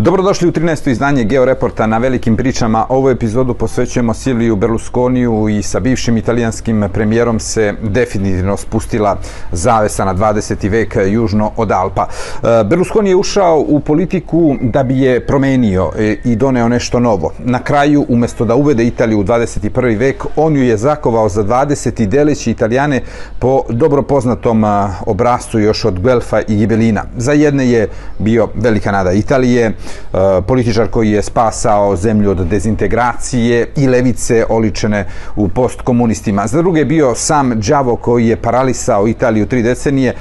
Dobrodošli u 13. izdanje Georeporta na velikim pričama. Ovu epizodu posvećujemo Silviju Berlusconiju i sa bivšim italijanskim premijerom se definitivno spustila zavesa na 20. vek južno od Alpa. E, Berlusconi je ušao u politiku da bi je promenio e, i doneo nešto novo. Na kraju, umjesto da uvede Italiju u 21. vek, on ju je zakovao za 20. deleći Italijane po dobro poznatom e, obrazcu još od Guelfa i Gibelina. Za jedne je bio velika nada Italije, Eh, političar koji je spasao zemlju od dezintegracije i levice oličene u postkomunistima. Za druge je bio sam Đavo koji je paralisao Italiju tri decenije, eh,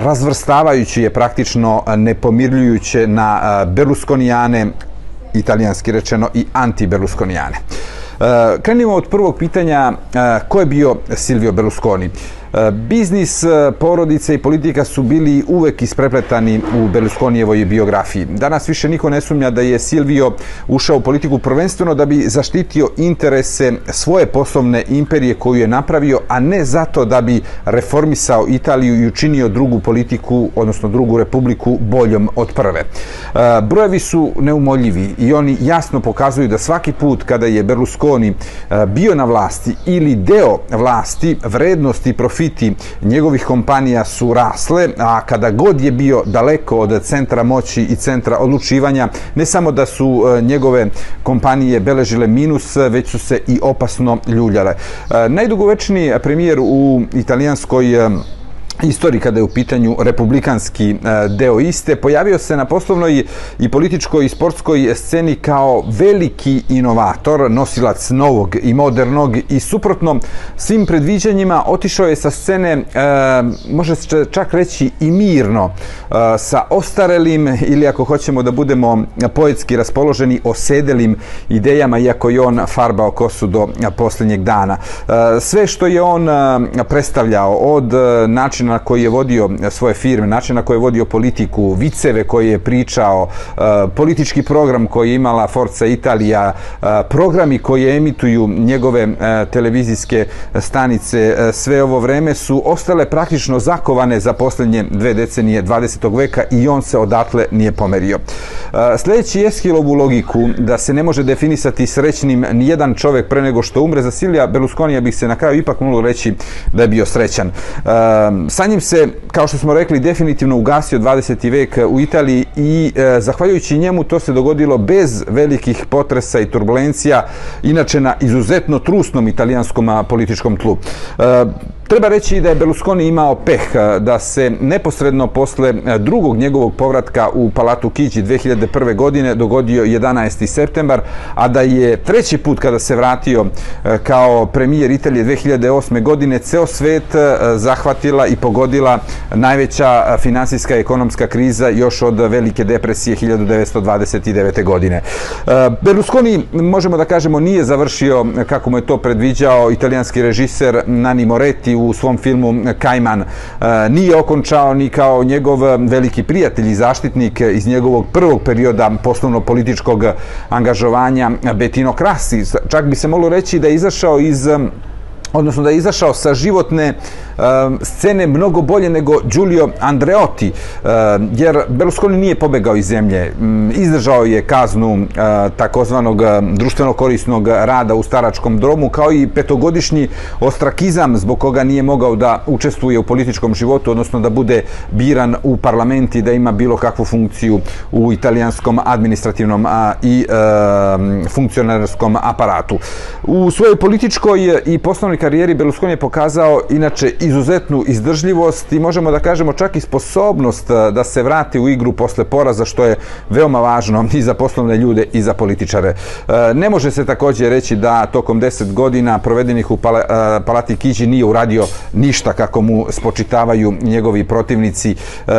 razvrstavajući je praktično nepomirljujuće na eh, Berlusconijane, italijanski rečeno, i anti-Berlusconijane. Krenimo od prvog pitanja, ko je bio Silvio Berlusconi? E, biznis, e, porodice i politika su bili uvek isprepletani u Berlusconijevoj biografiji. Danas više niko ne sumnja da je Silvio ušao u politiku prvenstveno da bi zaštitio interese svoje poslovne imperije koju je napravio, a ne zato da bi reformisao Italiju i učinio drugu politiku, odnosno drugu republiku boljom od prve. E, brojevi su neumoljivi i oni jasno pokazuju da svaki put kada je Berlusconi bio na vlasti ili deo vlasti, vrednosti i profil profiti njegovih kompanija su rasle, a kada god je bio daleko od centra moći i centra odlučivanja, ne samo da su e, njegove kompanije beležile minus, već su se i opasno ljuljale. E, najdugovečniji premijer u italijanskoj e, istoriji kada je u pitanju republikanski e, deo iste, pojavio se na poslovnoj i političkoj i sportskoj sceni kao veliki inovator, nosilac novog i modernog i suprotno svim predviđanjima otišao je sa scene, e, može se čak reći i mirno, e, sa ostarelim ili ako hoćemo da budemo poetski raspoloženi, osedelim idejama, iako je on farbao kosu do posljednjeg dana. Sve što je on predstavljao od načina na koji je vodio e, svoje firme, način na koji je vodio politiku, viceve koje je pričao, e, politički program koji je imala Forza Italija, e, programi koje emituju njegove televizijske stanice, sve ovo vreme su ostale praktično zakovane za posljednje dve decenije 20. veka i on se odatle nije pomerio. Sljedeći Eskilovu logiku da se ne može definisati srećnim ni jedan čovjek pre nego što umre za Silija Berlusconija bih se na kraju ipak moglo reći da je bio srećan. Sa njim se, kao što smo rekli, definitivno ugasio 20. vek u Italiji i e, zahvaljujući njemu to se dogodilo bez velikih potresa i turbulencija, inače na izuzetno trusnom italijanskom političkom tlu. E, Treba reći da je Berlusconi imao peh eh, da se neposredno posle eh, drugog njegovog povratka u Palatu Kiđi 2001. godine dogodio 11. septembar, a da je treći put kada se vratio eh, kao premijer Italije 2008. godine ceo svet zahvatila i pogodila najveća finansijska i ekonomska kriza još od velike depresije 1929. godine. Berlusconi, možemo da kažemo, nije završio, kako mu je to predviđao italijanski režiser Nani Moretti u svom filmu Kajman e, nije okončao ni kao njegov veliki prijatelj i zaštitnik iz njegovog prvog perioda poslovno-političkog angažovanja Betino Krasi. Čak bi se moglo reći da je izašao iz odnosno da je izašao sa životne scene mnogo bolje nego Giulio Andreotti, jer Berlusconi nije pobegao iz zemlje. Izdržao je kaznu takozvanog društveno korisnog rada u staračkom dromu, kao i petogodišnji ostrakizam zbog koga nije mogao da učestvuje u političkom životu, odnosno da bude biran u parlamenti, da ima bilo kakvu funkciju u italijanskom administrativnom i funkcionarskom aparatu. U svojoj političkoj i poslovnoj karijeri Berlusconi je pokazao inače izuzetnu izdržljivost i možemo da kažemo čak i sposobnost e, da se vrati u igru posle poraza što je veoma važno i za poslovne ljude i za političare. E, ne može se također reći da tokom deset godina provedenih u e, Palati Kiđi nije uradio ništa kako mu spočitavaju njegovi protivnici.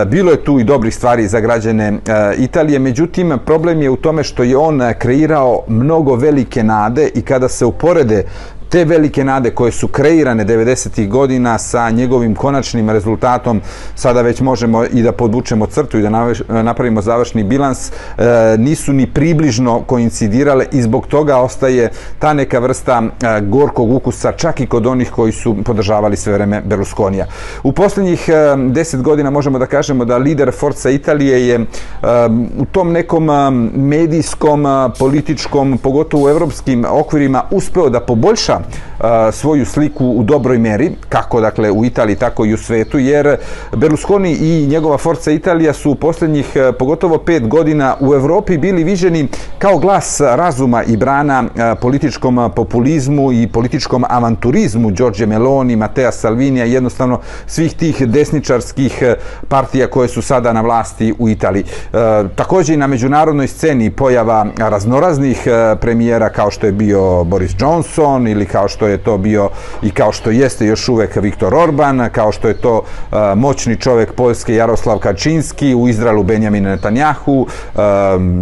Bilo je tu i dobrih stvari za građane Italije, međutim problem je u tome što je on kreirao mnogo velike nade i kada se uporede te velike nade koje su kreirane 90. godina sa njegovim konačnim rezultatom, sada već možemo i da podvučemo crtu i da napravimo završni bilans, e, nisu ni približno koincidirale i zbog toga ostaje ta neka vrsta e, gorkog ukusa čak i kod onih koji su podržavali sve vreme Berlusconija. U posljednjih e, deset godina možemo da kažemo da lider Forza Italije je u tom nekom medijskom, političkom, pogotovo u evropskim okvirima uspeo da poboljša svoju sliku u dobroj meri, kako dakle u Italiji, tako i u svetu, jer Berlusconi i njegova Forza Italija su u posljednjih pogotovo pet godina u Evropi bili viđeni kao glas razuma i brana političkom populizmu i političkom avanturizmu Đorđe Meloni, Matea Salvinija i jednostavno svih tih desničarskih partija koje su sada na vlasti u Italiji. Također i na međunarodnoj sceni pojava raznoraznih premijera kao što je bio Boris Johnson ili kao što je to bio i kao što jeste još uvek Viktor Orban, kao što je to e, moćni čovek Poljske Jaroslav Kačinski, u Izraelu Benjamin Netanjahu, e,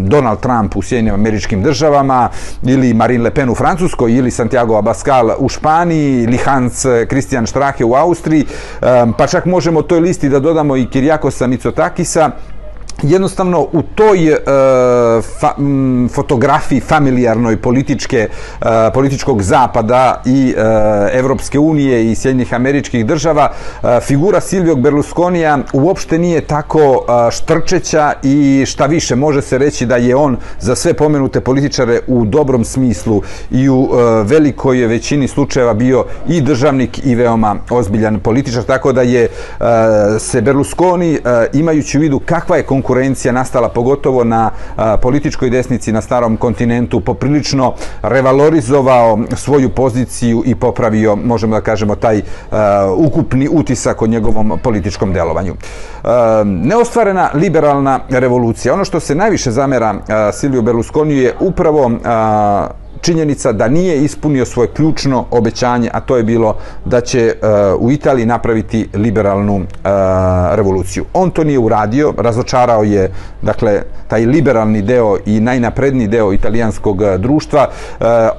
Donald Trump u Sjedinim američkim državama, ili Marine Le Pen u Francuskoj, ili Santiago Abascal u Španiji, ili Hans Christian Strache u Austriji, e, pa čak možemo toj listi da dodamo i Kirjakosa Mitsotakisa, jednostavno u toj e, fa, m, fotografiji familijarnoj političke e, političkog zapada i e, Evropske unije i Sjedinjenih američkih država e, figura Silvio Berlusconija uopšte nije tako e, štrčeća i šta više može se reći da je on za sve pomenute političare u dobrom smislu i u e, velikoj većini slučajeva bio i državnik i veoma ozbiljan političar tako da je e, se Berlusconi e, imajući u vidu kakva je konkurencija konkurencija nastala pogotovo na političkoj desnici na starom kontinentu poprilično revalorizovao svoju poziciju i popravio, možemo da kažemo, taj ukupni utisak o njegovom političkom delovanju. Neostvarena liberalna revolucija. Ono što se najviše zamera Silvio Berlusconi je upravo činjenica da nije ispunio svoje ključno obećanje, a to je bilo da će e, u Italiji napraviti liberalnu e, revoluciju. On to nije uradio, razočarao je dakle taj liberalni deo i najnapredniji deo italijanskog e, društva.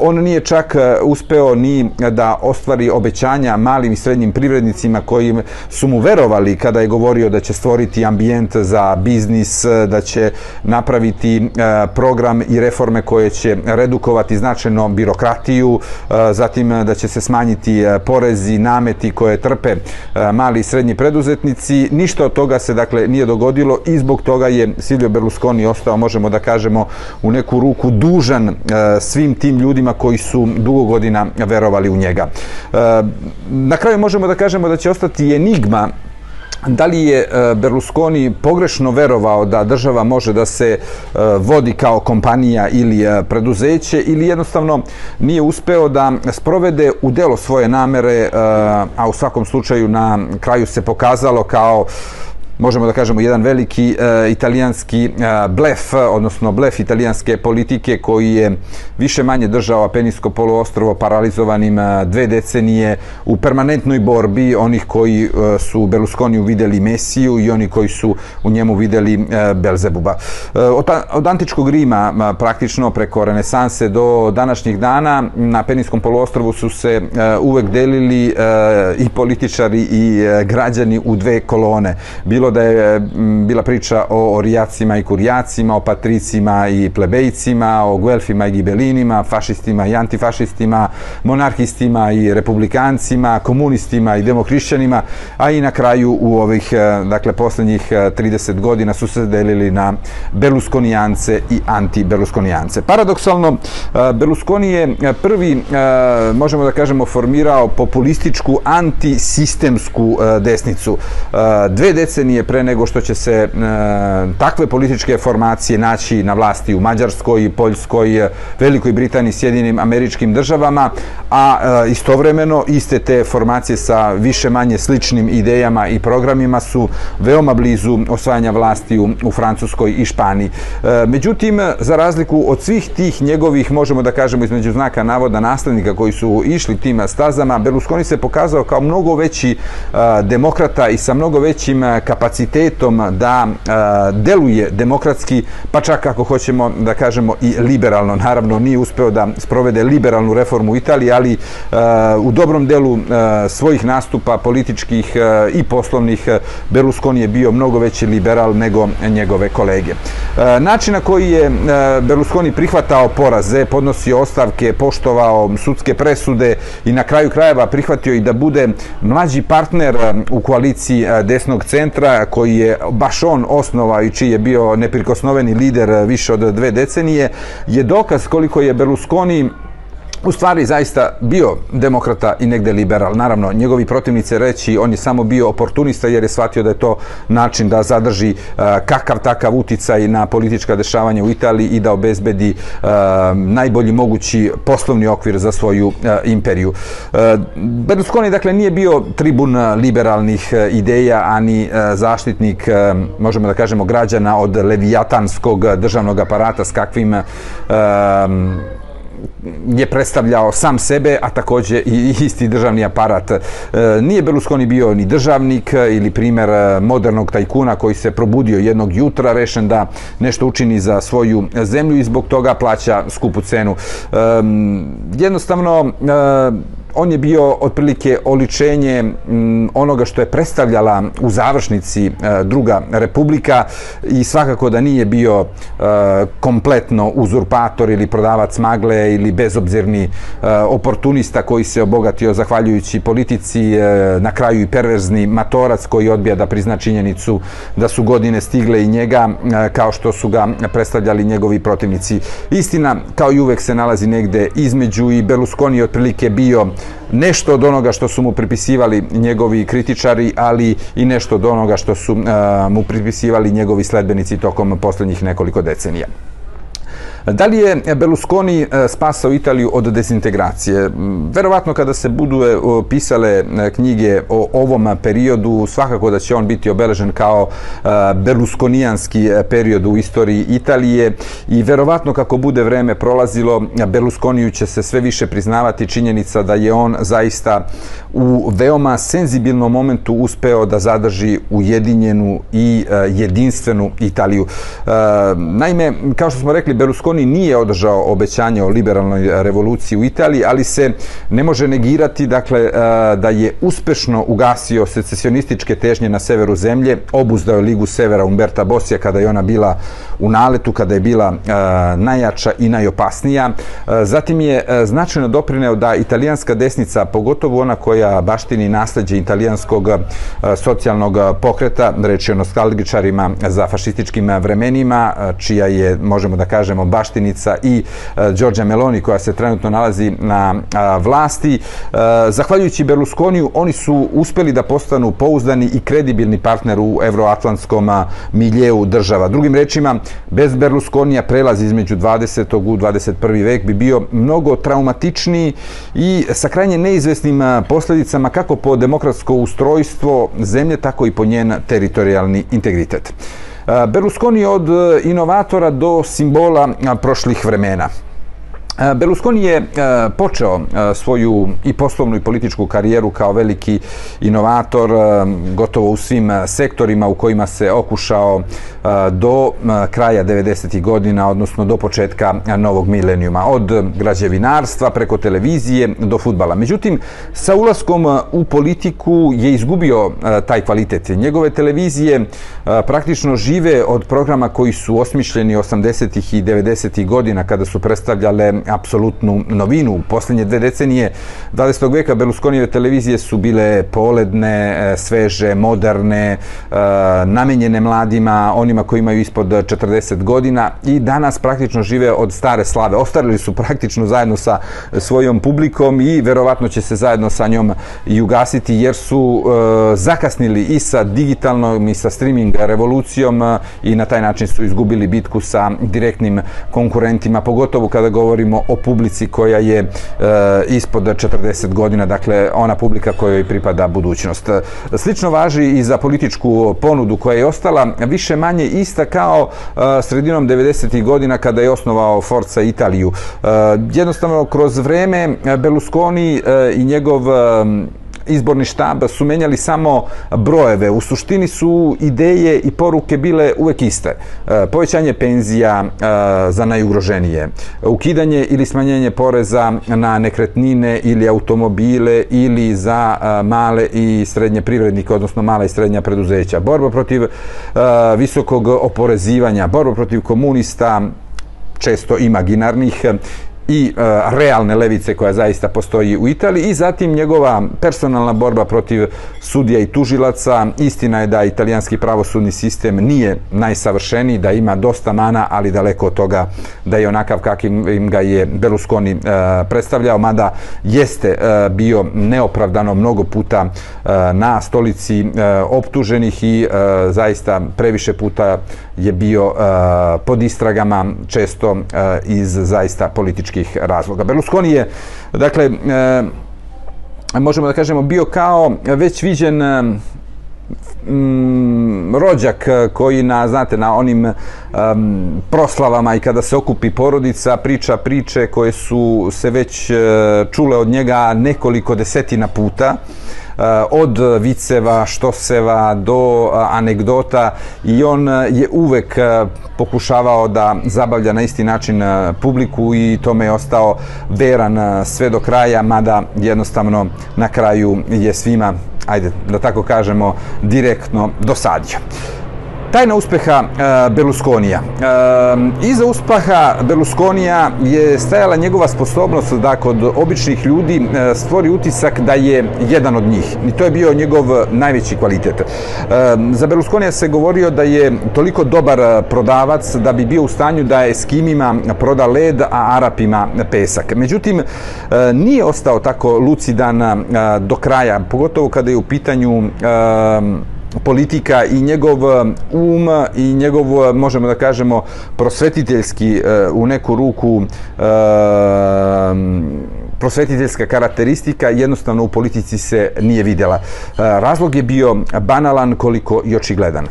On nije čak uspeo ni da ostvari obećanja malim i srednjim privrednicima koji su mu verovali kada je govorio da će stvoriti ambijent za biznis, da će napraviti program i reforme koje će redukovati znači značajno birokratiju, e, zatim e, da će se smanjiti e, porezi, nameti koje trpe mali i srednji preduzetnici. Ništa od toga se dakle nije dogodilo i zbog toga je Silvio Berlusconi ostao, možemo da kažemo, u neku ruku dužan svim tim ljudima koji su dugo godina verovali u njega. Na kraju možemo da kažemo da će ostati enigma da li je e, Berlusconi pogrešno verovao da država može da se e, vodi kao kompanija ili e, preduzeće ili jednostavno nije uspeo da sprovede u delo svoje namere, a u svakom slučaju na kraju se pokazalo kao možemo da kažemo, jedan veliki e, italijanski e, blef, odnosno blef italijanske politike koji je više manje držao Apeninsko poluostrovo paralizovanim e, dve decenije u permanentnoj borbi onih koji e, su u Berlusconiju videli Mesiju i oni koji su u njemu videli e, Belzebuba. E, od, od antičkog Rima, e, praktično preko renesanse do današnjih dana, na Apeninskom poluostrovu su se e, uvek delili e, i političari i e, građani u dve kolone. Bilo bilo da je bila priča o orijacima i kurijacima, o patricima i plebejcima, o guelfima i gibelinima, fašistima i antifašistima, monarhistima i republikancima, komunistima i demokrišćanima, a i na kraju u ovih, e, dakle, posljednjih e, 30 godina su se delili na berluskonijance i anti-Berlusconijance. Paradoksalno, e, Berlusconi je prvi, možemo da kažemo, formirao populističku antisistemsku desnicu. Dve decenije decenije pre nego što će se e, takve političke formacije naći na vlasti u Mađarskoj, Poljskoj, Velikoj Britaniji, Sjedinim američkim državama, a e, istovremeno iste te formacije sa više manje sličnim idejama i programima su veoma blizu osvajanja vlasti u, u Francuskoj i Španiji. E, međutim, za razliku od svih tih njegovih, možemo da kažemo između znaka navoda naslednika koji su išli tim stazama, Berlusconi se pokazao kao mnogo veći e, demokrata i sa mnogo većim kapacitetom kapacitetom da deluje demokratski, pa čak ako hoćemo da kažemo i liberalno. Naravno, nije uspeo da sprovede liberalnu reformu u Italiji, ali u dobrom delu svojih nastupa političkih i poslovnih Berlusconi je bio mnogo veći liberal nego njegove kolege. Način na koji je Berlusconi prihvatao poraze, podnosio ostavke, poštovao sudske presude i na kraju krajeva prihvatio i da bude mlađi partner u koaliciji desnog centra koji je baš on osnova i čiji je bio neprikosnoveni lider više od dve decenije, je dokaz koliko je Berlusconi u stvari zaista bio demokrata i negde liberal. Naravno, njegovi protivnice reći on je samo bio oportunista jer je shvatio da je to način da zadrži uh, kakav takav uticaj na politička dešavanja u Italiji i da obezbedi uh, najbolji mogući poslovni okvir za svoju uh, imperiju. Berlusconi, dakle, nije bio tribun liberalnih ideja, ani zaštitnik, možemo da kažemo, građana od levijatanskog državnog aparata s kakvim je predstavljao sam sebe, a takođe i isti državni aparat. E, nije Berlusconi bio ni državnik ili primer e, modernog tajkuna koji se probudio jednog jutra, rešen da nešto učini za svoju zemlju i zbog toga plaća skupu cenu. E, jednostavno, on je bio otprilike oličenje onoga što je predstavljala u završnici e, druga republika i svakako da nije bio e, kompletno uzurpator ili prodavac magle ili bezobzirni e, oportunista koji se obogatio zahvaljujući politici e, na kraju i perverzni matorac koji odbija da prizna činjenicu da su godine stigle i njega e, kao što su ga predstavljali njegovi protivnici. Istina, kao i uvek se nalazi negde između i Berlusconi je otprilike bio nešto od onoga što su mu pripisivali njegovi kritičari, ali i nešto od onoga što su mu pripisivali njegovi sledbenici tokom posljednjih nekoliko decenija. Da li je Berlusconi e, spasao Italiju od dezintegracije? Verovatno kada se budu e, pisale e, knjige o ovom periodu, svakako da će on biti obeležen kao berlusconijanski period u istoriji Italije i verovatno kako bude vreme prolazilo, Berlusconiju će se sve više priznavati činjenica da je on zaista u veoma senzibilnom momentu uspeo da zadrži ujedinjenu i jedinstvenu Italiju. Naime, kao što smo rekli, Berlusconi Meloni nije održao obećanje o liberalnoj e, revoluciji u Italiji, ali se ne može negirati dakle, e, da je uspešno ugasio secesionističke težnje na severu zemlje, obuzdao je Ligu Severa Umberta Bosija kada je ona bila u naletu, kada je bila e, najjača i najopasnija. Zatim je značajno doprineo da italijanska desnica, pogotovo ona koja baštini nasledđe italijanskog socijalnog pokreta, reći o nostalgičarima za fašističkim vremenima, čija je, možemo da kažemo, baštinica i e, Đorđa Meloni koja se trenutno nalazi na vlasti. E, zahvaljujući Berlusconiju, oni su uspeli da postanu pouzdani i kredibilni partner u evroatlantskom miljeu država. Drugim rečima, bez Berlusconija prelaz između 20. u 21. vek bi bio mnogo traumatičniji i sa krajnje neizvesnim posljedicama kako po demokratsko ustrojstvo zemlje, tako i po njen teritorijalni integritet. Berlusconi od e, inovatora do simbola prošlih vremena. Berlusconi je počeo svoju i poslovnu i političku karijeru kao veliki inovator gotovo u svim sektorima u kojima se okušao do kraja 90. godina, odnosno do početka novog milenijuma, od građevinarstva preko televizije do futbala. Međutim, sa ulaskom u politiku je izgubio taj kvalitet. Njegove televizije praktično žive od programa koji su osmišljeni 80. i 90. godina kada su predstavljale apsolutnu novinu. U posljednje dve decenije 20. veka Berlusconijeve televizije su bile poledne, e, sveže, moderne, e, namenjene mladima, onima koji imaju ispod 40 godina i danas praktično žive od stare slave. Ostarili su praktično zajedno sa svojom publikom i verovatno će se zajedno sa njom i ugasiti jer su e, zakasnili i sa digitalnom i sa streaming revolucijom i na taj način su izgubili bitku sa direktnim konkurentima, pogotovo kada govorimo o publici koja je e, ispod 40 godina, dakle ona publika kojoj pripada budućnost. Slično važi i za političku ponudu koja je ostala više manje ista kao e, sredinom 90. godina kada je osnovao Forza Italiju. E, jednostavno, kroz vreme Berlusconi i njegov izborni štab su menjali samo brojeve. U suštini su ideje i poruke bile uvek iste. E, povećanje penzija e, za najugroženije, ukidanje ili smanjenje poreza na nekretnine ili automobile ili za e, male i srednje privrednike, odnosno mala i srednja preduzeća. Borba protiv visokog oporezivanja, borba protiv komunista, često imaginarnih i e, realne levice koja zaista postoji u Italiji i zatim njegova personalna borba protiv sudija i tužilaca. Istina je da italijanski pravosudni sistem nije najsavršeniji, da ima dosta mana, ali daleko od toga da je onakav kakvim im ga je Berlusconi e, predstavljao, mada jeste e, bio neopravdano mnogo puta e, na stolici e, optuženih i e, zaista previše puta je bio e, pod istragama često e, iz zaista političkih razloga. Berlusconi je, dakle, e, možemo da kažemo, bio kao već viđen e, mm, rođak koji na, znate, na onim um, proslavama i kada se okupi porodica, priča priče koje su se već uh, čule od njega nekoliko desetina puta. Uh, Eh, od viceva, štoseva do eh, anegdota i on eh, je uvek pokušavao da zabavlja na isti način publiku i tome je ostao veran sve do kraja, mada jednostavno na kraju je svima, ajde da tako kažemo, direktno dosadio. Tajna uspeha uh, Berlusconija. Uh, iza uspeha Berlusconija je stajala njegova sposobnost da kod običnih ljudi uh, stvori utisak da je jedan od njih. I to je bio njegov najveći kvalitet. Uh, za Berlusconija se govorio da je toliko dobar prodavac da bi bio u stanju da Eskimima proda led, a Arapima pesak. Međutim, uh, nije ostao tako lucidan uh, do kraja, pogotovo kada je u pitanju uh, politika i njegov um, um i njegov, um, možemo da kažemo, prosvetiteljski uh, u neku ruku um, prosvetiteljska karakteristika jednostavno u politici se nije vidjela. Uh, razlog je bio banalan koliko i očigledan.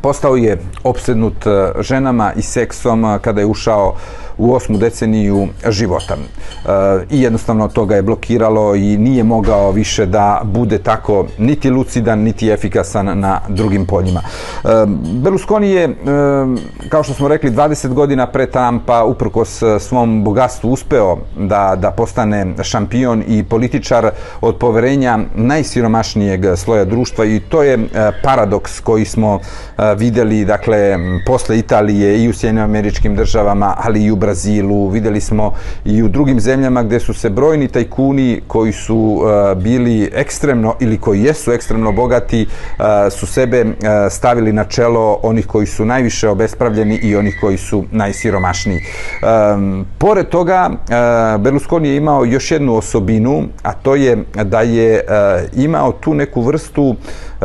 Postao je opsednut uh, ženama i seksom kada je ušao u osmu deceniju života. E, I jednostavno to ga je blokiralo i nije mogao više da bude tako niti lucidan, niti efikasan na drugim poljima. E, Berlusconi je, e, kao što smo rekli, 20 godina pre Trumpa, uprkos svom bogatstvu, uspeo da, da postane šampion i političar od poverenja najsiromašnijeg sloja društva i to je paradoks koji smo videli, dakle, posle Italije i u Sjedinim američkim državama, ali i u Brazilu, videli smo i u drugim zemljama gdje su se brojni tajkuni koji su uh, bili ekstremno ili koji jesu ekstremno bogati uh, su sebe uh, stavili na čelo onih koji su najviše obespravljeni i onih koji su najsiromašniji. Um, pored toga, Berlusconi je imao još jednu osobinu, a to je da je imao tu neku vrstu uh,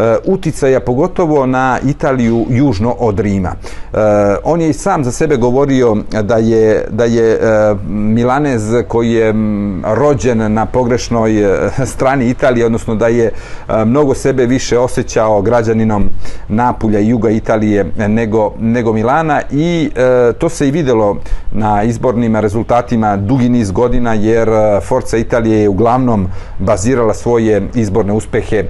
E, uticaja pogotovo na Italiju južno od Rima. E, on je i sam za sebe govorio da je, da je e, Milanez koji je rođen na pogrešnoj e, strani Italije, odnosno da je e, mnogo sebe više osjećao građaninom Napulja i juga Italije nego, nego Milana i e, to se i videlo na izbornim rezultatima dugi niz godina jer Forza Italije je uglavnom bazirala svoje izborne uspehe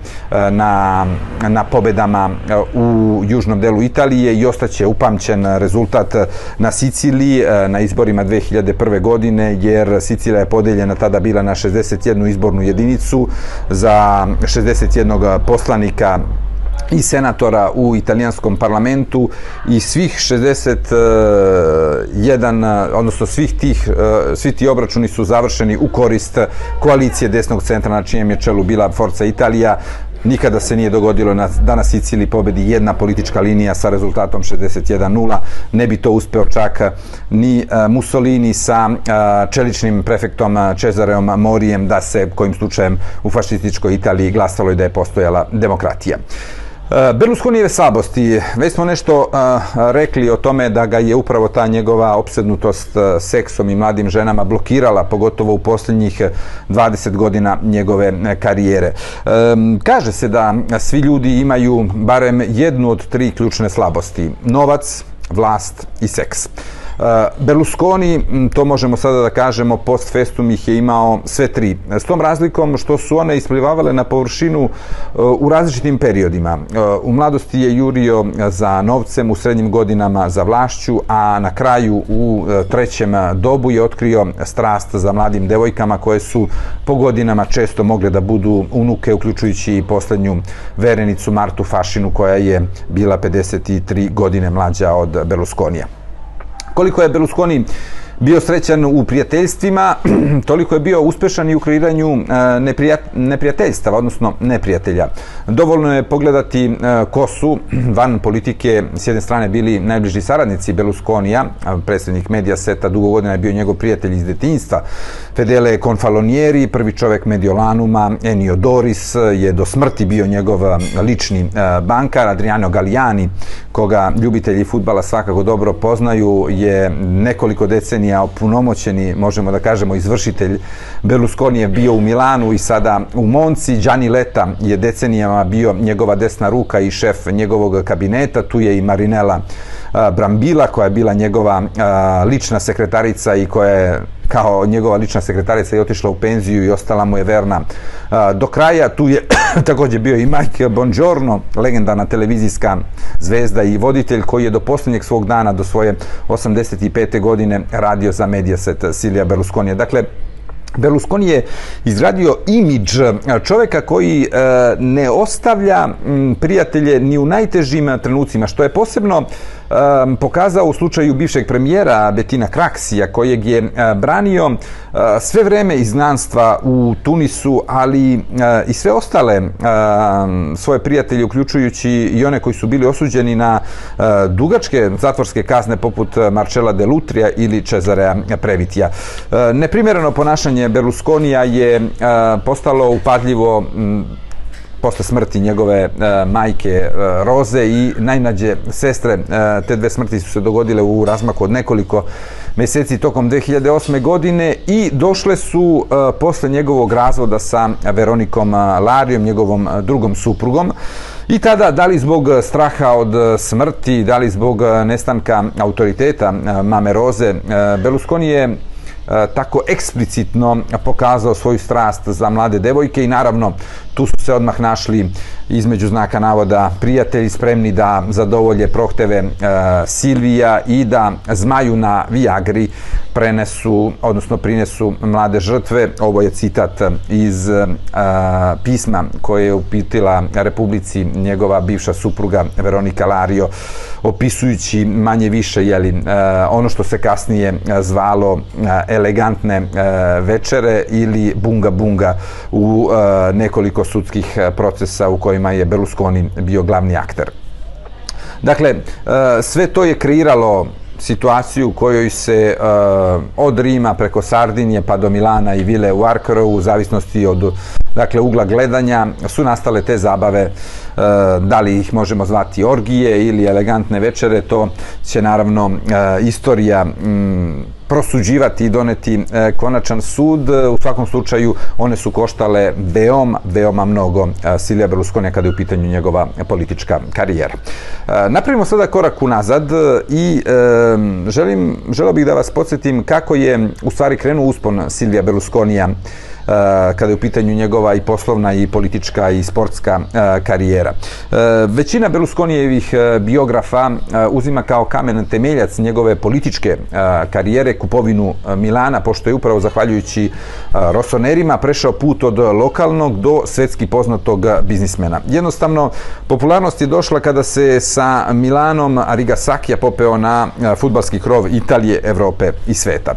na na pobedama e, u južnom delu Italije i ostaće upamćen rezultat na Siciliji e, na izborima 2001. godine jer Sicilija je podeljena tada bila na 61 izbornu jedinicu za 61 poslanika i senatora u italijanskom parlamentu i svih 61 odnosno svih tih e, svi ti obračuni su završeni u korist koalicije desnog centra na čijem je čelu bila Forza Italija Nikada se nije dogodilo na, da na Sicili pobedi jedna politička linija sa rezultatom 61-0. Ne bi to uspeo čak eh, ni eh, Mussolini sa eh, čeličnim prefektom Cezareom Morijem da se kojim slučajem u fašističkoj Italiji glasalo i da je postojala demokratija. Berlusconi Berlusconijeve slabosti, već smo nešto uh, rekli o tome da ga je upravo ta njegova opsednutost e, seksom i mladim ženama blokirala, pogotovo u posljednjih e, 20 godina njegove karijere. Um, kaže se da svi ljudi imaju barem jednu od tri ključne slabosti. Novac, vlast i seks. Eh, Berlusconi, to možemo sada da kažemo, post festum ih je imao sve tri. Eh, s tom razlikom što su one isplivavale na površinu eh, u različitim periodima. U mladosti je jurio za novcem, u srednjim godinama za vlašću, a na kraju u trećem dobu je otkrio strast za mladim devojkama koje su po godinama često mogle da budu unuke, uključujući i poslednju verenicu Martu Fašinu koja je bila 53 godine mlađa od Berlusconija. Koliko je Berlusconi bio srećan u prijateljstvima, toliko je bio uspešan i u kreiranju e, neprijateljstava, odnosno neprijatelja. Dovoljno je pogledati e, ko su van politike s jedne strane bili najbliži saradnici Berlusconija, predsjednik medija seta, dugo godina je bio njegov prijatelj iz detinjstva, Fedele Confalonieri, prvi čovek Mediolanuma, Enio Doris je do smrti bio njegov e, lični bankar, Adriano Galliani, koga ljubitelji futbala svakako dobro poznaju, je nekoliko decenija opunomoćeni, možemo da kažemo, izvršitelj Berlusconi je bio u Milanu i sada u Monci. Gianni Leta je decenijama bio njegova desna ruka i šef njegovog kabineta. Tu je i Marinela Brambila koja je bila njegova lična sekretarica i koja je kao njegova lična sekretarica i otišla u penziju i ostala mu je verna do kraja. Tu je također bio i Mike Bongiorno, legendarna televizijska zvezda i voditelj koji je do posljednjeg svog dana, do svoje 85. godine, radio za Mediaset Silija Berlusconija. Dakle, Berlusconi je izradio imidž čoveka koji e, ne ostavlja prijatelje ni u najtežim trenucima, što je posebno pokazao u slučaju bivšeg premijera Betina Kraksija, kojeg je e, branio e, sve vreme iznanstva u Tunisu, ali e, i sve ostale svoje prijatelje, uključujući i one koji su bili osuđeni na dugačke zatvorske kazne poput Marcella de Lutria ili Cezarea Previtija. Neprimjereno ponašanje Berlusconija je postalo upadljivo posle smrti njegove uh, majke uh, Roze i najmlađe sestre. Uh, te dve smrti su se dogodile u razmaku od nekoliko meseci tokom 2008. godine i došle su uh, posle njegovog razvoda sa Veronikom Larijom, njegovom drugom suprugom. I tada, da li zbog straha od smrti, da li zbog nestanka autoriteta mame Roze, Berlusconi je E, tako eksplicitno pokazao svoju strast za mlade devojke i naravno tu su se odmah našli između znaka navoda prijatelji spremni da zadovolje prohteve e, Silvija i da zmaju na Viagri prenesu, odnosno prinesu mlade žrtve. Ovo je citat iz e, pisma koje je upitila Republici njegova bivša supruga Veronika Lario opisujući manje više jeli, e, ono što se kasnije e, zvalo e, elegantne e, večere ili bunga bunga u e, nekoliko sudskih e, procesa u kojima je Berlusconi bio glavni akter. Dakle, sve to je kreiralo situaciju u kojoj se uh, od Rima preko Sardinije pa do Milana i Vile u Arkarovu, u zavisnosti od dakle, ugla gledanja, su nastale te zabave, uh, da li ih možemo zvati orgije ili elegantne večere, to će naravno uh, istorija um, prosuđivati i doneti e, konačan sud. U svakom slučaju one su koštale veoma, veoma mnogo e, Silija Berlusconi kada je u pitanju njegova politička karijera. E, napravimo sada korak unazad i e, želim, želio bih da vas podsjetim kako je u stvari krenuo uspon Silvija Berlusconija Eh, kada je u pitanju njegova i poslovna i politička i sportska eh, karijera. Eh, većina Berlusconijevih biografa uzima kao kamen temeljac njegove političke karijere kupovinu Milana, pošto je upravo zahvaljujući Rosonerima prešao put od lokalnog do svetski poznatog biznismena. Jednostavno, popularnost je došla kada se sa Milanom Arigasakija popeo na futbalski krov Italije, Evrope i sveta.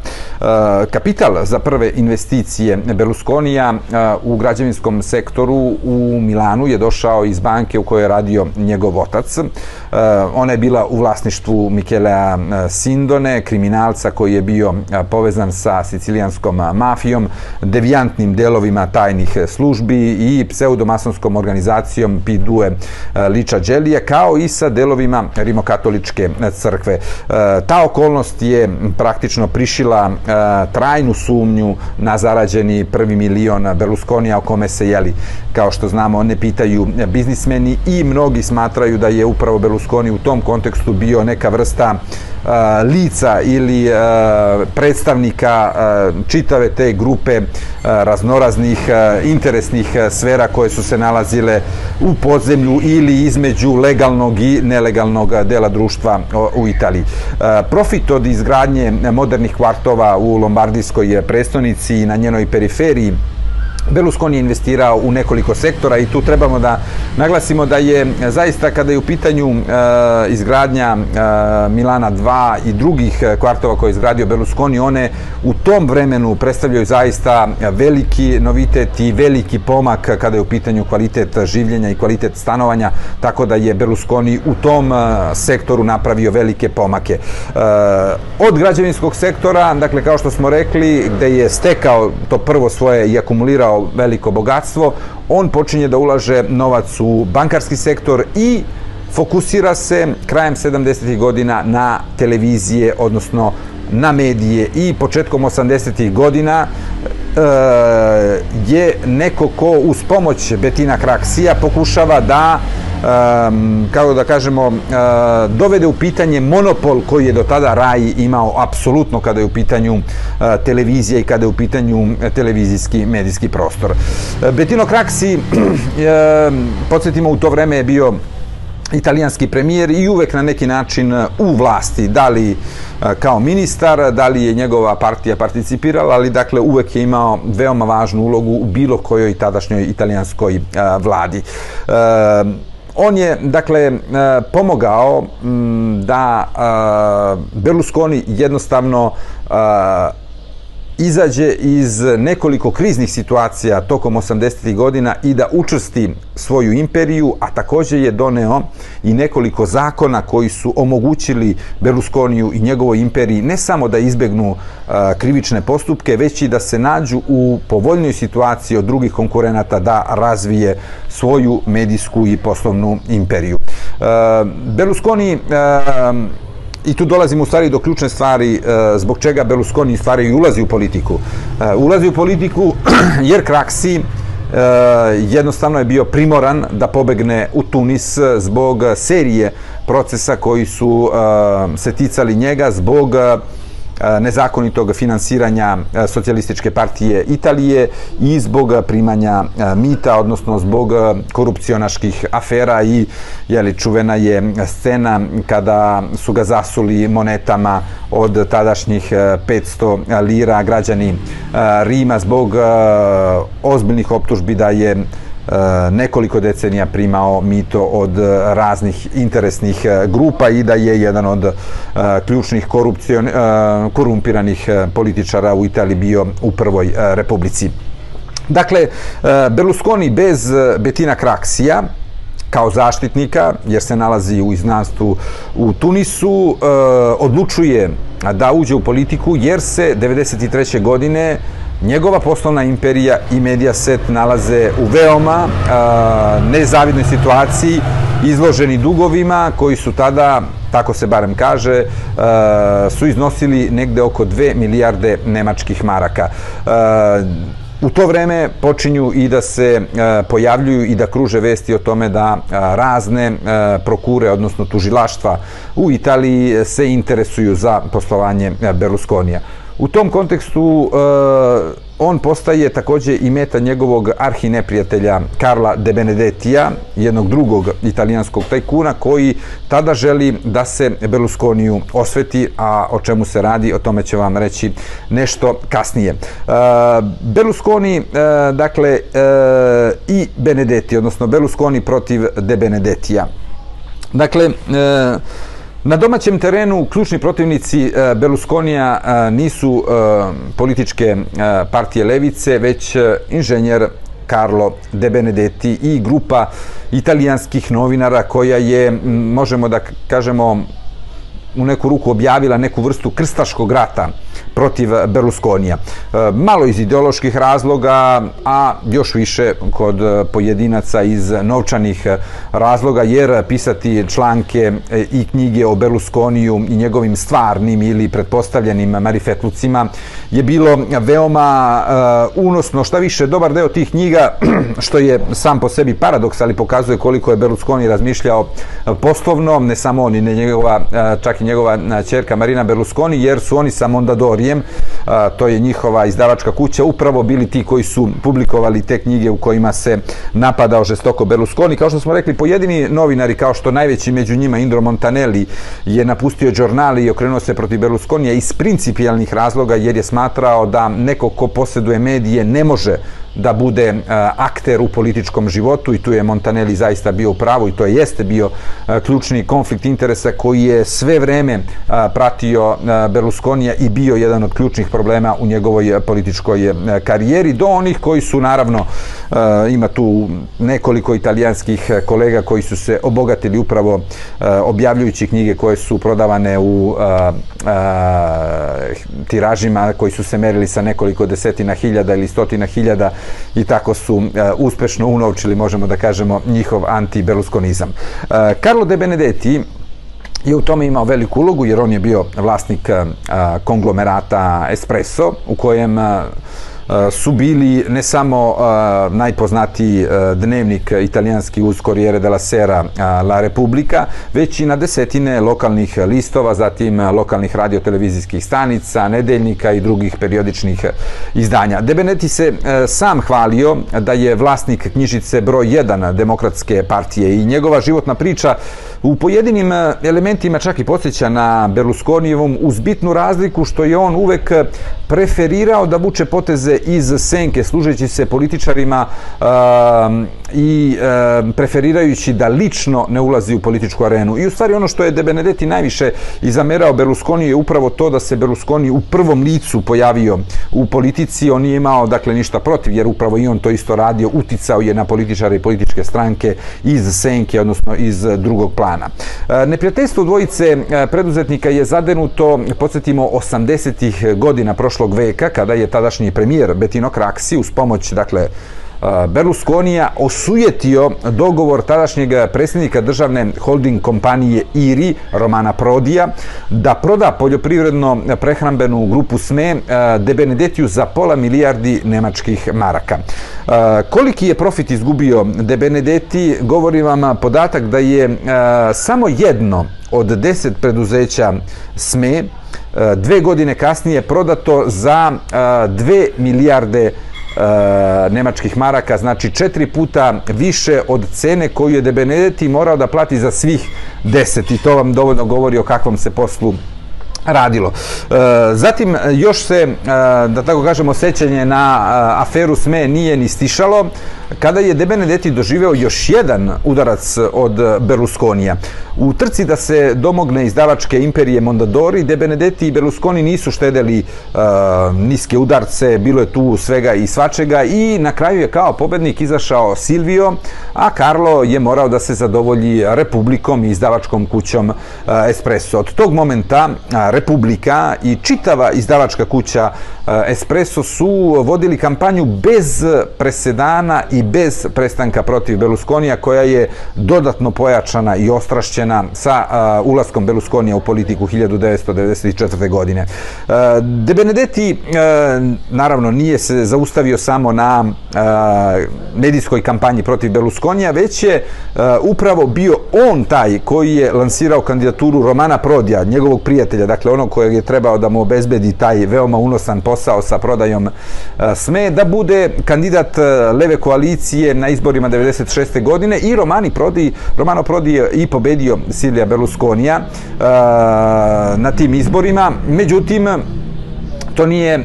Kapital za prve investicije Berlusconijevih Berlusconija u građevinskom sektoru u Milanu je došao iz banke u kojoj je radio njegov otac. Eh, ona je bila u vlasništvu Mikelea eh, Sindone, kriminalca koji je bio eh, povezan sa sicilijanskom mafijom, devijantnim delovima tajnih službi i pseudomasonskom organizacijom Pidue Liča Đelije, kao i sa delovima rimokatoličke crkve. Ta okolnost je praktično prišila trajnu sumnju na zarađeni prvi prvi milion Berlusconija o kome se jeli, kao što znamo, ne pitaju biznismeni i mnogi smatraju da je upravo Berlusconi u tom kontekstu bio neka vrsta lica ili predstavnika čitave te grupe raznoraznih interesnih sfera koje su se nalazile u podzemlju ili između legalnog i nelegalnog dela društva u Italiji. Profit od izgradnje modernih kvartova u Lombardijskoj prestonici i na njenoj periferiji Berlusconi je investirao u nekoliko sektora i tu trebamo da naglasimo da je e, zaista kada je u pitanju e, izgradnja e, Milana 2 i drugih e, kvartova koje je izgradio Berlusconi, one u tom vremenu predstavljaju zaista veliki novitet i veliki pomak kada je u pitanju kvalitet življenja i kvalitet stanovanja, tako da je Berlusconi u tom e, sektoru napravio velike pomake. Od građevinskog sektora, dakle kao što smo rekli, gde je stekao to prvo svoje i akumulirao kao veliko bogatstvo, on počinje da ulaže novac u bankarski sektor i fokusira se krajem 70. godina na televizije, odnosno na medije i početkom 80. godina e, je neko ko uz pomoć Betina Kraksija pokušava da Ehm, kako da kažemo, eh, dovede u pitanje monopol koji je do tada Raj imao apsolutno kada je u pitanju eh, televizija i kada je u pitanju eh, televizijski medijski prostor. Bettino Betino Kraksi, ehm, podsjetimo, u to vreme je bio italijanski premijer i uvek na neki način u vlasti, da li kao ministar, da li je njegova partija participirala, ali dakle uvek je imao veoma važnu ulogu u bilo kojoj tadašnjoj italijanskoj vladi ehm, on je, dakle, e, pomogao mm, da e, Berlusconi jednostavno e, izađe iz nekoliko kriznih situacija tokom 80. godina i da učrsti svoju imperiju, a također je doneo i nekoliko zakona koji su omogućili Berlusconiju i njegovoj imperiji ne samo da izbegnu e, krivične postupke, već i da se nađu u povoljnoj situaciji od drugih konkurenata da razvije svoju medijsku i poslovnu imperiju. E, Berlusconi e, i tu dolazimo u stvari do ključne stvari e, zbog čega Berlusconi stvari ulazi u politiku. E, ulazi u politiku jer Kraksi e, jednostavno je bio primoran da pobegne u Tunis zbog serije procesa koji su e, se ticali njega, zbog nezakonitog finansiranja socijalističke partije Italije i zbog primanja mita, odnosno zbog korupcionaških afera i jeli, čuvena je scena kada su ga zasuli monetama od tadašnjih 500 lira. Građani Rima zbog ozbiljnih optužbi da je Eh, nekoliko decenija primao mito od eh, raznih interesnih eh, grupa i da je jedan od ključnih korumpiranih političara u Italiji bio u prvoj republici. Dakle, Berlusconi bez Betina Kraksija, kao zaštitnika, jer se nalazi u iznanstvu u Tunisu, odlučuje da uđe u politiku jer se 1993. godine njegova poslovna imperija i Mediaset nalaze u veoma a, nezavidnoj situaciji, izloženi dugovima koji su tada, tako se barem kaže, a, su iznosili negde oko 2 milijarde nemačkih maraka. A, U to vreme počinju i da se pojavljuju i da kruže vesti o tome da razne prokure, odnosno tužilaštva u Italiji se interesuju za poslovanje Berlusconija. U tom kontekstu uh, on postaje takođe i meta njegovog arhineprijatelja Karla de Benedettija, jednog drugog italijanskog tajkuna, koji tada želi da se Berlusconiju osveti, a o čemu se radi, o tome će vam reći nešto kasnije. Uh, Berlusconi, uh, dakle, uh, i Benedetti, odnosno Berlusconi protiv de Benedettija. Dakle, uh, Na domaćem terenu ključni protivnici Beluskonija Berlusconija e, nisu e, političke e, partije Levice, već inženjer Carlo De Benedetti i grupa italijanskih novinara koja je, možemo da kažemo, u neku ruku objavila neku vrstu krstaškog rata protiv Berlusconija. E, malo iz ideoloških razloga, a još više kod pojedinaca iz novčanih razloga, jer pisati članke i knjige o Berlusconiju i njegovim stvarnim ili pretpostavljenim marifetlucima je bilo veoma e, unosno. Šta više, dobar deo tih knjiga, što je sam po sebi paradoks, ali pokazuje koliko je Berlusconi razmišljao poslovno, ne samo on i ne njegova, e, čak i njegova čerka Marina Berlusconi, jer su oni sa Mondadorijem, to je njihova izdavačka kuća, upravo bili ti koji su publikovali te knjige u kojima se napadao žestoko Berlusconi. Kao što smo rekli, pojedini novinari, kao što najveći među njima Indro Montanelli je napustio džornali i okrenuo se protiv Berlusconija iz principijalnih razloga, jer je smatrao da neko ko posjeduje medije ne može da bude uh, akter u političkom životu i tu je Montanelli zaista bio u pravu i to jeste bio uh, ključni konflikt interesa koji je sve vreme uh, pratio Berlusconija i bio jedan od ključnih problema u njegovoj političkoj karijeri. Do onih koji su naravno ima tu nekoliko italijanskih kolega koji su se obogatili upravo objavljujući knjige koje su prodavane u tiražima koji su se merili sa nekoliko desetina hiljada ili stotina hiljada i tako su e, uspešno unovčili, možemo da kažemo, njihov anti-berlusconizam. E, Carlo De Benedetti je u tome imao veliku ulogu jer on je bio vlasnik e, e, konglomerata Espresso u kojem a, Eh, su bili ne samo uh, najpoznatiji uh, dnevnik italijanski uz Corriere della Sera uh, La Repubblica, već i na desetine lokalnih listova, zatim lokalnih radiotelevizijskih stanica, nedeljnika i drugih periodičnih izdanja. Debenetti se uh, sam hvalio da je vlasnik knjižice broj 1 demokratske partije i njegova životna priča u pojedinim e, elementima čak i podsjeća na Berlusconijevom uz bitnu razliku što je on uvek e, preferirao da vuče poteze iz senke služeći se političarima uh, i e, preferirajući da lično ne ulazi u političku arenu. I u stvari ono što je De Benedetti najviše izamerao Berlusconi je upravo to da se Berlusconi u prvom licu pojavio u politici. On nije imao dakle ništa protiv jer upravo i on to isto radio, uticao je na političare i političke stranke iz senke, odnosno iz drugog plana. E, neprijateljstvo dvojice e, preduzetnika je zadenuto, podsjetimo, 80-ih godina prošlog veka, kada je tadašnji premijer Bettino Craxi uz pomoć, dakle, Berlusconija osujetio dogovor tadašnjeg predsjednika državne holding kompanije IRI, Romana Prodija, da proda poljoprivredno prehrambenu grupu SME De Benedetiju za pola milijardi nemačkih maraka. Koliki je profit izgubio De Benedetti, govori vam podatak da je samo jedno od deset preduzeća SME dve godine kasnije prodato za dve milijarde Eh, nemačkih maraka, znači četiri puta više od cene koju je De Benedetti morao da plati za svih deset i to vam dovoljno govori o kakvom se poslu radilo. Eh, zatim još se, eh, da tako kažemo, sećanje na aferu SME nije ni stišalo kada je De Benedetti doživeo još jedan udarac od Berlusconija. U trci da se domogne izdavačke imperije Mondadori, De Benedetti i Berlusconi nisu štedeli uh, niske udarce, bilo je tu svega i svačega i na kraju je kao pobednik izašao Silvio, a Carlo je morao da se zadovolji Republikom i izdavačkom kućom uh, Espresso. Od tog momenta uh, Republika i čitava izdavačka kuća Espresso su vodili kampanju bez presedana i bez prestanka protiv Berlusconija koja je dodatno pojačana i ostrašćena sa ulaskom Berlusconija u politiku 1994. godine. Uh, De Benedetti naravno nije se zaustavio samo na medijskoj kampanji protiv Berlusconija, već je upravo bio on taj koji je lansirao kandidaturu Romana Prodija, njegovog prijatelja, dakle onog kojeg je trebao da mu obezbedi taj veoma unosan posao sa prodajom SME, da bude kandidat leve koalicije na izborima 96. godine i Romani Prodi, Romano Prodi je i pobedio Silvija Berlusconija uh, na tim izborima. Međutim, to nije e,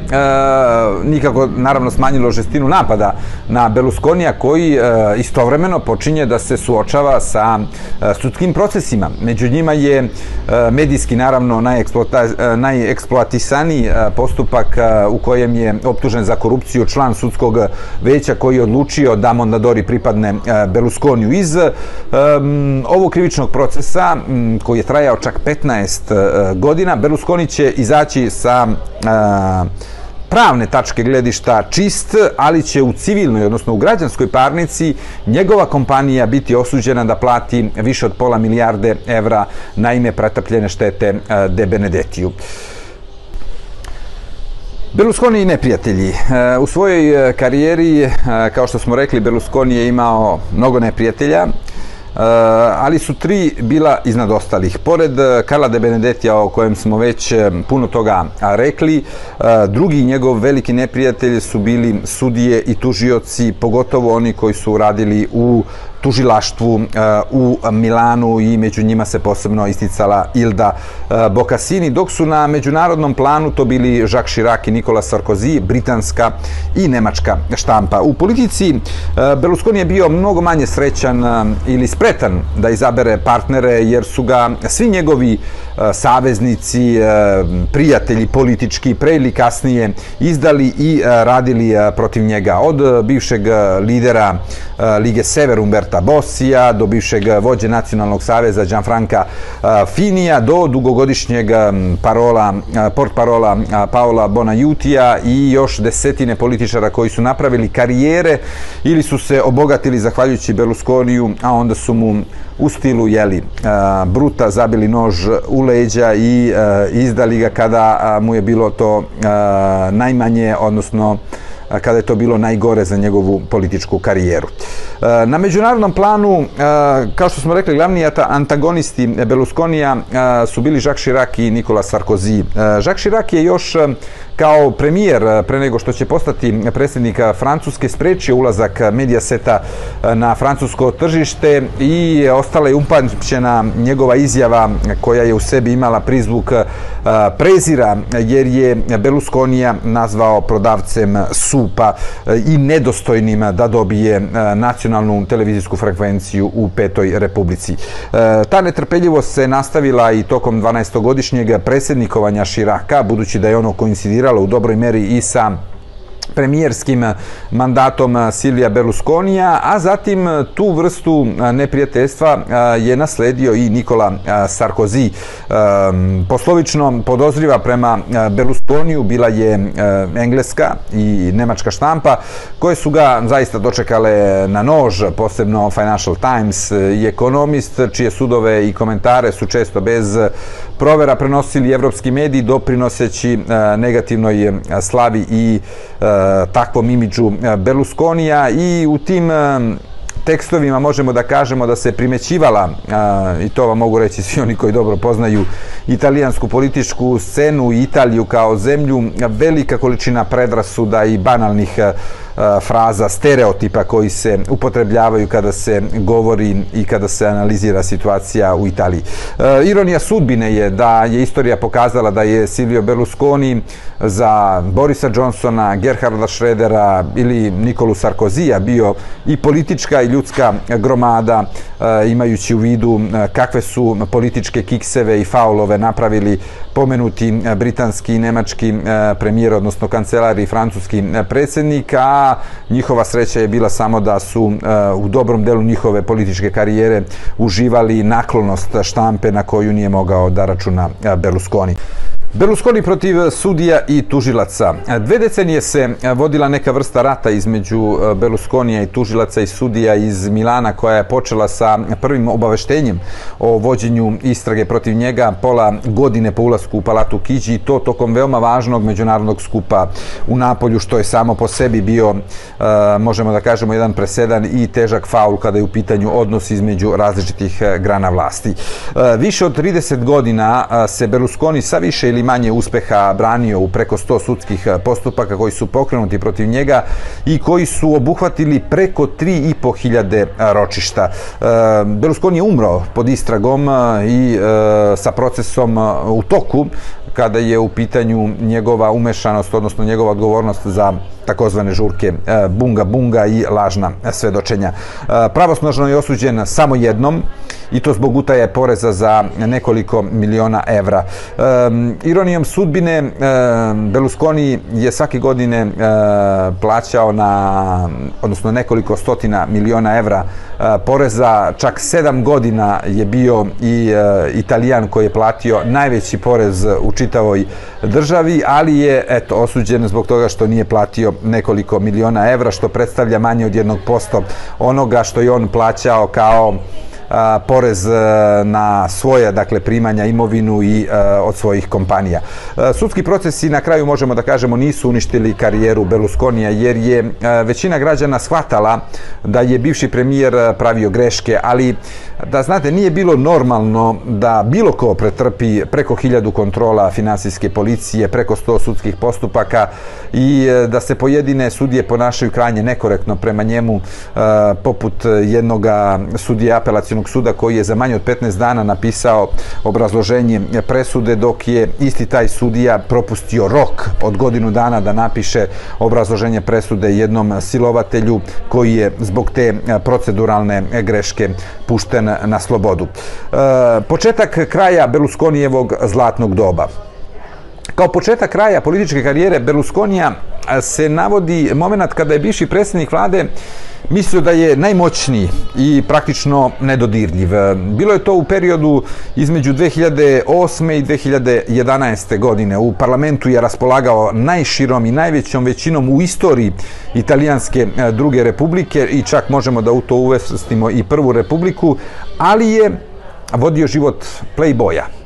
nikako naravno smanjilo žestinu napada na Berlusconija koji e, istovremeno počinje da se suočava sa e, sudskim procesima. Među njima je e, medijski naravno najeksploata, e, najeksploatisani e, postupak e, u kojem je optužen za korupciju član sudskog veća koji je odlučio da Mondadori pripadne e, Berlusconiju. Iz e, ovog krivičnog procesa m, koji je trajao čak 15 e, godina, Berlusconi će izaći sa e, pravne tačke gledišta čist, ali će u civilnoj, odnosno u građanskoj parnici, njegova kompanija biti osuđena da plati više od pola milijarde evra na ime pretapljene štete e, De Benedetiju. Berlusconi i neprijatelji. E, u svojoj e, karijeri, kao što smo rekli, Berlusconi je imao mnogo neprijatelja. Eh, ali su tri bila iznad ostalih. Pored eh, Karla de Benedetija o kojem smo već eh, puno toga rekli, drugi njegov veliki neprijatelj su bili sudije i tužioci, pogotovo oni koji su radili u tužilaštvu e, u Milanu i među njima se posebno isticala Ilda e, Bokasini, dok su na međunarodnom planu to bili Jacques Chirac i Nikola Sarkozy, britanska i nemačka štampa. U politici e, Berlusconi je bio mnogo manje srećan ili spretan da izabere partnere jer su ga svi njegovi E, saveznici, e, prijatelji politički pre ili kasnije izdali i e, radili protiv njega. Od bivšeg lidera Lige Sever Umberta Bossija, do bivšeg vođe Nacionalnog saveza Gianfranca Finija, do dugogodišnjeg parola, port parola Paola Bonajutija i još desetine političara koji su napravili karijere ili su se obogatili zahvaljujući Berlusconiju, a onda su mu u stilu jeli, bruta zabili nož u leđa i izdali ga kada mu je bilo to najmanje, odnosno kada je to bilo najgore za njegovu političku karijeru. Na međunarodnom planu, kao što smo rekli, glavni antagonisti Berlusconija su bili Jacques Chirac i Nikola Sarkozy. Jacques Chirac je još kao premijer eh, pre nego što će postati predsjednik Francuske sprečio ulazak Mediaseta eh, na francusko tržište i ostala je upamćena njegova izjava koja je u sebi imala prizvuk eh, prezira jer je Berlusconija nazvao prodavcem supa i nedostojnim da dobije nacionalnu televizijsku frekvenciju u Petoj republici. Ta netrpeljivost se nastavila i tokom 12-godišnjeg predsjednikovanja Širaka, budući da je ono koincidiralo u dobroj meri i sa premijerskim mandatom Silvija Berlusconija, a zatim tu vrstu neprijateljstva je nasledio i Nikola Sarkozy. Poslovično podozriva prema Berlusconiju bila je engleska i nemačka štampa koje su ga zaista dočekale na nož, posebno Financial Times i Economist, čije sudove i komentare su često bez provera prenosili evropski mediji doprinoseći e, negativnoj e, slavi i e, takvom imidžu Berlusconija. I u tim tekstovima možemo da kažemo da se primećivala, i to vam mogu reći svi oni koji dobro poznaju italijansku političku scenu i Italiju kao zemlju, velika količina predrasuda i banalnih fraza, stereotipa koji se upotrebljavaju kada se govori i kada se analizira situacija u Italiji. Ironija sudbine je da je istorija pokazala da je Silvio Berlusconi za Borisa Johnsona, Gerharda Schrödera ili Nikolu Sarkozija bio i politička i ljudska gromada imajući u vidu kakve su političke kikseve i faulove napravili pomenuti britanski i nemački premijer, odnosno kancelari i francuski predsjednik, a njihova sreća je bila samo da su e, u dobrom delu njihove političke karijere uživali naklonost štampe na koju nije mogao da računa e, Berlusconi. Berlusconi protiv sudija i tužilaca. Dve decenije se vodila neka vrsta rata između e, Berlusconija i tužilaca i sudija iz Milana koja je počela sa prvim obaveštenjem o vođenju istrage protiv njega pola godine po ulasku u Palatu Kiđi i to tokom veoma važnog međunarodnog skupa u Napolju što je samo po sebi bio, e, možemo da kažemo, jedan presedan i težak faul kada je u pitanju odnos između različitih e, grana vlasti. Više od 30 godina se Berlusconi sa više ili ili manje uspeha branio u preko 100 sudskih eh, postupaka koji su pokrenuti protiv njega i koji su obuhvatili preko 3.500 hiljade eh, ročišta. Eh, Berlusconi je umro pod istragom i sa procesom u toku kada je u pitanju njegova umešanost, odnosno njegova odgovornost za takozvane žurke e, Bunga Bunga i lažna svedočenja. E, Pravosnožno je osuđen samo jednom i to zbog utaje poreza za nekoliko miliona evra. E, ironijom sudbine, Berlusconi je svake godine plaćao na, odnosno nekoliko stotina miliona evra poreza, čak sedam godina je bio i italijan koji je platio najveći porez u čitavoj državi, ali je eto, osuđen zbog toga što nije platio nekoliko miliona evra, što predstavlja manje od jednog posto onoga što je on plaćao kao porez a, na svoje dakle primanja imovinu i a, od svojih kompanija. Sudski procesi na kraju možemo da kažemo nisu uništili karijeru Berlusconija jer je većina građana shvatala da je bivši premijer pravio greške, ali da znate nije bilo normalno da bilo ko pretrpi preko hiljadu kontrola finansijske policije, preko sto sudskih postupaka i e, da se pojedine sudije ponašaju krajnje nekorektno prema njemu e, poput jednog sudije apelacijonog apelacijnog suda koji je za manje od 15 dana napisao obrazloženje presude dok je isti taj sudija propustio rok od godinu dana da napiše obrazloženje presude jednom silovatelju koji je zbog te e, proceduralne greške pušten na slobodu. E, početak kraja Berlusconijevog zlatnog doba. Kao početak kraja političke karijere Berlusconija se navodi moment kada je bivši predsjednik vlade mislio da je najmoćniji i praktično nedodirljiv. Bilo je to u periodu između 2008. i 2011. godine. U parlamentu je raspolagao najširom i najvećom većinom u istoriji italijanske druge republike i čak možemo da u to uvestimo i prvu republiku, ali je vodio život playboya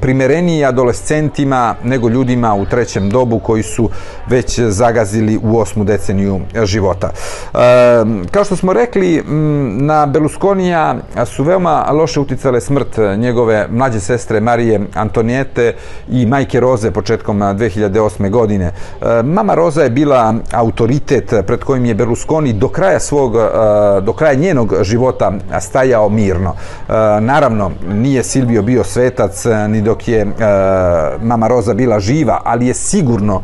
primereniji adolescentima nego ljudima u trećem dobu koji su već zagazili u osmu deceniju života. E, kao što smo rekli, na Berlusconija su veoma loše uticale smrt njegove mlađe sestre Marije Antonijete i majke Roze početkom 2008. godine. E, mama Roza je bila autoritet pred kojim je Berlusconi do kraja svog, e, do kraja njenog života stajao mirno. E, naravno, nije Silvio bio svetac, ni dok je e, mama Roza bila živa, ali je sigurno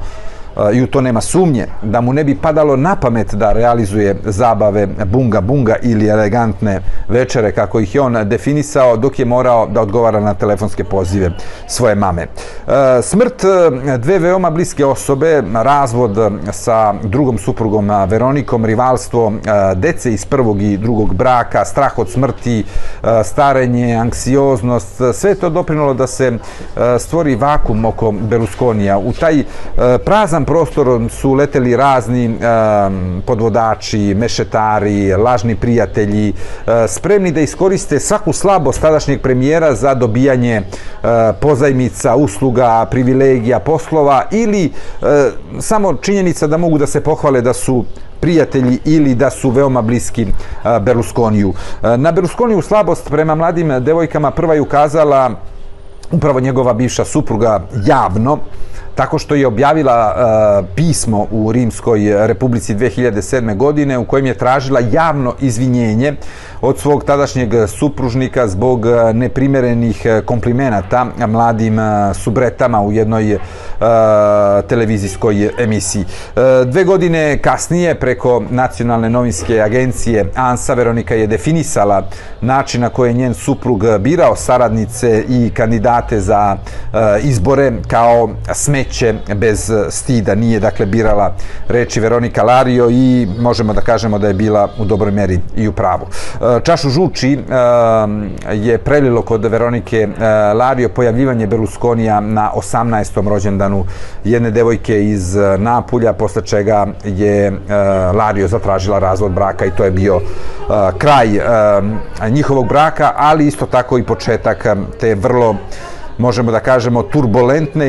i u to nema sumnje, da mu ne bi padalo na pamet da realizuje zabave bunga bunga ili elegantne večere kako ih je on definisao dok je morao da odgovara na telefonske pozive svoje mame. E, smrt e, dve veoma bliske osobe, razvod e, sa drugom suprugom Veronikom, rivalstvo dece iz prvog i drugog braka, strah od smrti, starenje, anksioznost, sve to doprinalo da se stvori vakum oko Berlusconija. U taj prazan prostorom su leteli razni um, podvodači, mešetari, lažni prijatelji, uh, spremni da iskoriste svaku slabost tadašnjeg premijera za dobijanje uh, pozajmica, usluga, privilegija, poslova ili uh, samo činjenica da mogu da se pohvale da su prijatelji ili da su veoma bliski Berlusconiju. Na Berlusconiju slabost prema mladim devojkama prva je ukazala upravo njegova bivša supruga javno, tako što je objavila uh, pismo u Rimskoj republici 2007. godine u kojem je tražila javno izvinjenje od svog tadašnjeg supružnika zbog e, neprimerenih e, komplimenata mladim subretama u jednoj uh, televizijskoj emisiji. Uh, dve godine kasnije preko nacionalne novinske agencije ANSA Veronika je definisala način na koji je njen suprug birao saradnice i kandidate za izbore kao smeć smeće bez stida. Nije dakle birala reči Veronika Lario i možemo da kažemo da je bila u dobroj meri i u pravu. E, čašu žuči e, je prelilo kod Veronike e, Lario pojavljivanje Berlusconija na 18. rođendanu jedne devojke iz Napulja, posle čega je Lario zatražila razvod braka i to je bio kraj njihovog braka, ali isto tako i početak te vrlo možemo da kažemo turbulentne